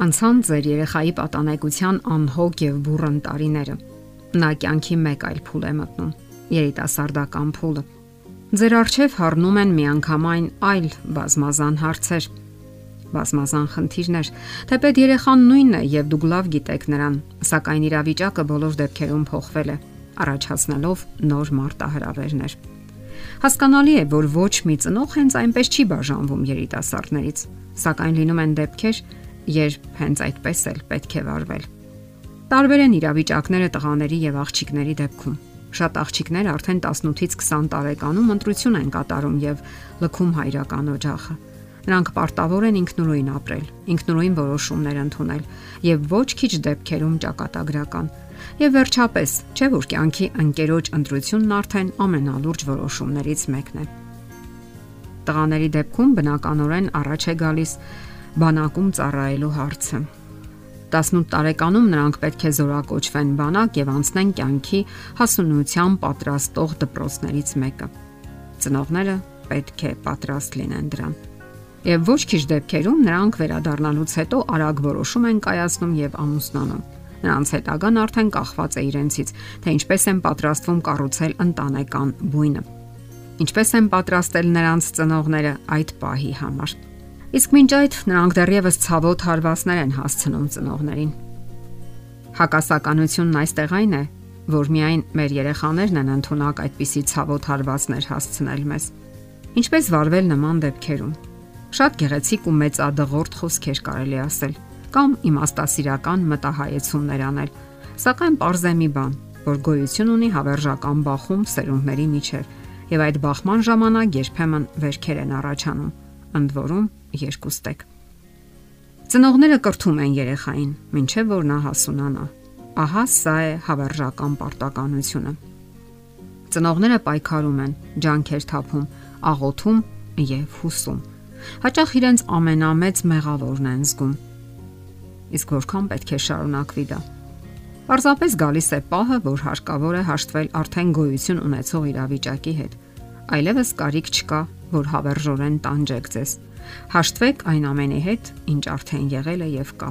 Անցան ձեր երեխայի պատանեկության անհոգ եւ բուրըն տարիները։ Նա կյանքի մեկ այլ փուլ է մտնում՝ երիտասարդական փուլը։ Ձեր արժև հառնում են միանգամայն այլ բազմազան հարցեր, բազմազան խնդիրներ։ Թեպետ երեխան նույնն է եւ դուք լավ գիտեք նրան, սակայն իրավիճակը բոլոր դեպքերում փոխվել է, առաջացնելով նոր մարտահրավերներ։ Հասկանալի է, որ ոչ մի ծնող հենց այնպես չի բաժանվում երիտասարդներից, սակայն լինում են դեպքեր, երբ հենց այդպես էլ պետք է վարվել։ Տարբեր են իրավիճակները տղաների եւ աղջիկների դեպքում։ Շատ աղջիկներ արդեն 18-ից 20 տարեկանում ընտրություն են կատարում եւ լքում հայրական օջախը։ Նրանք պարտավոր են ինքնուրույն ապրել, ինքնուրույն որոշումներ ընդունել եւ ոչ քիչ դեպքերում ճակատագրական։ Եվ վերջապես, չէ՞ որ կյանքի ընկերոջ ընտրությունն արդեն ամենալուրջ որոշումներից մեկն է։ Տղաների դեպքում բնականորեն առաջ է գալիս բանակում ծառայելու հարցը։ 18 տարեկանում նրանք պետք է զորակոչվեն բանակ եւ անցնեն կյանքի հասունության պատրաստող դպրոցներից մեկը։ Ծնողները պետք է պատրաստ լինեն դրան։ Եվ ոչ քիչ դեպքերում նրանք վերադառնալուց հետո արագ որոշում են կայացնում եւ ամուսնանում։ Նրանց հետագան արդեն կախված է իրենցից, թե ինչպես են պատրաստվում կառուցել ընտանեկան բույնը։ Ինչպես են պատրաստել նրանց ծնողները այդ պահի համար։ Իսկ մինչ այդ նրանք դեռևս ցավոտ հարվածներ են հասցնում ծնողներին։ Հակասականությունն այստեղ այն է, որ միայն մեր երեխաներն են ընդունակ այդպիսի ցավոտ հարվածներ հասցնել մեզ։ Ինչպես վարվել նման դեպքերում։ Շատ գեղեցիկ ու մեծադղորդ խոսքեր կարելի ասել կամ իմաստասիրական մտահայեցումներ անել, սակայն է մի բան, որ գոյություն ունի հավերժական բախում սերունդների միջև, եւ այդ բախման ժամանակ երբեմն վերքեր են առաջանում ընդ որում երկուստեք։ Ծնողները կրթում են երեխային, ինչեւ որ նա հասունանա։ Ահա սա է հավերժական պարտականությունը։ Ծնողները պայքարում են, ջանքեր թափում, աղոթում եւ հուսում։ Հաճախ իրենց ամենամեծ մեղավորն են զգում։ Իսկ որքան պետք է շարունակվի դա։ Պարզապես գալիս է պահը, որ հարկավոր է հաշտվել արդեն գոյություն ունեցող իրավիճակի հետ։ Այլևս կարիք չկա որ հավերժորեն տանջեք ձեզ։ Հաշտվեք այն ամենի հետ, ինչ արդեն եղել է եւ կա։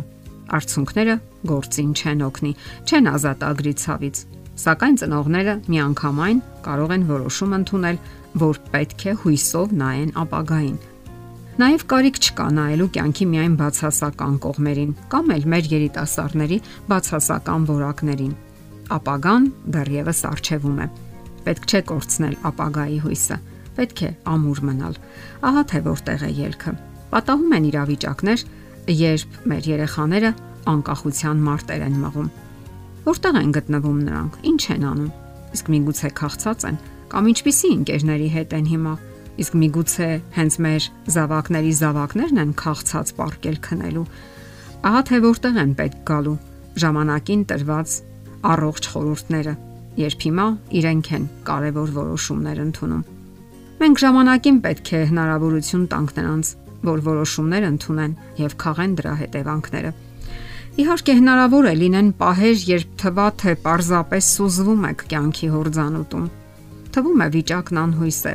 Արցունքները գործին չեն օգնի, չեն ազատ ագրի ցավից, սակայն ծնողները միանգամայն կարող են որոշում ընդունել, որ պետք է հույսով նայեն ապագային։ Նաև կարիք չկա նայելու կյանքի միայն բացասական կողմերին կամ էլ մեր երիտասարդների բացասական որակներին։ Ապագան դեռևս արժևում է։ Պետք չէ կորցնել ապագայի հույսը պետք է ամուր մնալ։ Ահա թե որտեղ է ելքը։ Պատահում են իրավիճակներ, երբ մեր երեխաները անկախության մարտեր են մղում։ Որտեղ են գտնվում նրանք, ինչ են անում։ Իսկ միգուցե քաղցած են կամ ինչպիսի ընկերների հետ են հիմա։ Իսկ միգուցե հենց մեր զավակների զավակներն են քաղցած պարկել քնելու։ Ահա թե որտեղ են պետք գալու ժամանակին տրված առողջ խորհուրդները, երբ հիմա իրենք են կարևոր որոշումներ ընդունում։ Մենք ժամանակին պետք է հնարավորություն տանք նրանց, որ որոշումներ ընդունեն եւ քաղեն դրա հետևանքները։ Իհարկե հնարավոր է լինեն պահեր, երբ թվա թե պարզապես սուզվում եք կյանքի հորձանուտում։ Թվում է վիճակն անհույս է,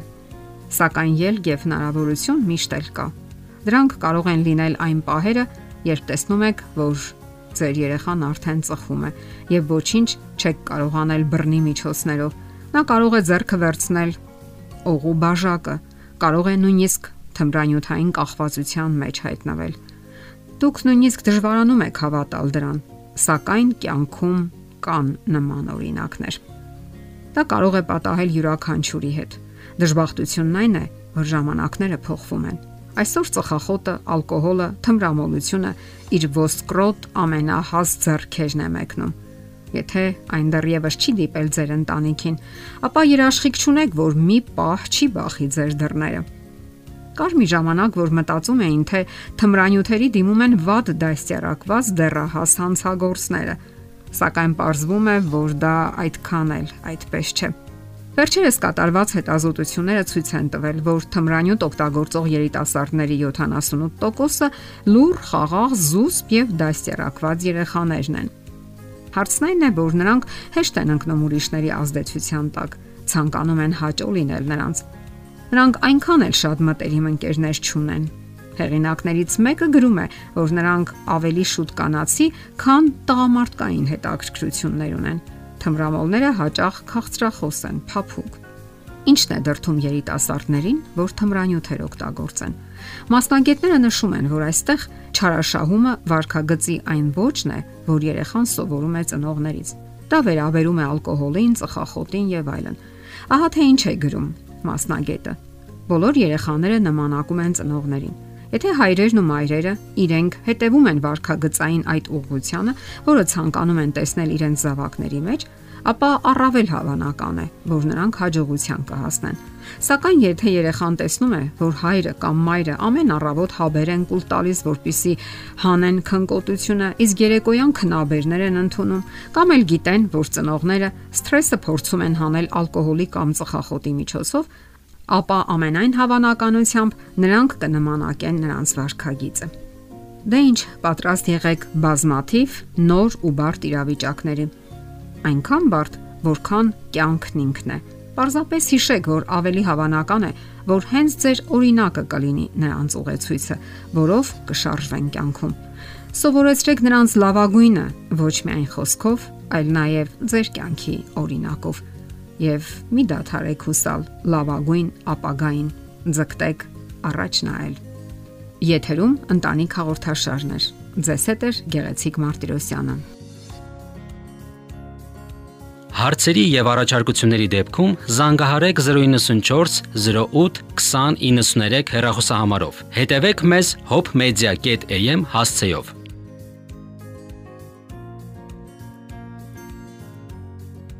սակայն ելք եւ հնարավորություն միշտ էլ կա։ Դրանք կարող են լինել այն պահերը, երբ տեսնում եք, որ ձեր երեխան արդեն ծխում է եւ ոչինչ չեք կարող անել բռնի միջոցներով։ Նա կարող է зерքը վերցնել օղու բաժակը, կարող է նույնիսկ թմրանյութային կախվածության մեջ հայտնվել։ Դուք նույնիսկ դժվարանում եք հավատալ դրան, սակայն կյանքում կան նման օրինակներ։ Դա կարող է պատահել յուրաքանչյուրի հետ։ Դժբախտությունն այն է, որ ժամանակները փոխվում են։ Այսօր ծխախոտը, ալկոհոլը, թմրամոլությունը իր ոսկրոտ ամենահաս ձեռքերն է մեկնում Եթե այն դեռևս չի դիպել ձեր ընտանիքին, ապա երաշխիք չունեք, որ մի պահ չի բախի ձեր դռները։ Կար մի ժամանակ, որ մտածում էին, թե թմրանյութերի դիմում են վատ դաստիարակված դեռահաս հանցագործները, սակայն ողջվում է, որ դա այդքան էլ այդպես չէ։ Վերջերս կատարված հետազոտությունները ցույց են տվել, որ թմրանյութ օգտագործող երիտասարդների 78%-ը լուր, խաղաղ, զուսպ եւ դաստիարակված երեխաներն են։ Հարցն այն է, որ նրանք հեշտ են ընկնում ուրիշների ազդեցության տակ, ցանկանում են հաճո լինել նրանց։ Նրանք այնքան էլ շատ մտերիմ ընկերներ չունեն, Հեղինակներից մեկը գրում է, որ նրանք ավելի շուտ կանացի, քան տղամարդկային հետաքրքրություններ ունեն։ Թմրամոլները հաճախ քաղցրախոս են, փափուկ։ Ինչն է դրթում երիտասարդներին, որ թմրանյութեր օգտագործեն։ Մասնագետները նշում են, որ այստեղ չարաշահումը վարքագծի այն ոչն է, որ երեխան սովորում է ծնողներից։ Դա վերաբերում է ալկոհոլին, ծխախոտին եւ այլն։ Ահա թե ինչ է գրում մասնագետը։ Բոլոր երեխաները նմանակում են ծնողներին։ Եթե հայրերն ու մայրերը իրենք հետևում են վարքագծային այդ ուղղությանը, որը ցանկանում են տեսնել իրենց զավակների մեջ, ապա առավել հավանական է, որ նրանք հաջողության կհասնեն։ Սակայն եթե երեխան տեսնում է, որ հայրը կամ մայրը ամեն առավոտ հաբեր են կուլ տալիս, որpիսի հանեն քնկոտությունը, իսկ երեկոյան քնաբերներ են ընդունում, կամ էլ գիտեն, որ ծնողները սթրեսը փորձում են հանել ալկոհոլի կամ ծխախոտի միջոցով, ապա ամենայն հավանականությամբ նրանք կնմանակեն նրանց վարքագիծը։ Դե ինչ, պատրաստ եղեք բազմաթիվ նոր ու բարդ իրավիճակների այնքան բարդ, որքան կյանքն ինքն է։ Պարզապես հիշեք, որ ավելի հավանական է, որ հենց ձեր օրինակը կլինի նրանց ուղեցույցը, որով կշարժվեն կյանքում։ Սովորեցրեք նրանց լավագույնը ոչ միայն խոսքով, այլ նաև ձեր կյանքի օրինակով։ Եվ մի դադարեք հուսալ լավագույն ապագային, ձգտեք առաջ նայել։ Եթերում ընտանիք հաղորդաշարներ։ Ձեզ հետ է Գեղեցիկ Մարտիրոսյանը։ Հարցերի եւ առաջարկությունների դեպքում զանգահարեք 094 08 2093 հեռախոսահամարով։ Հետևեք մեզ hopmedia.am հասցեով։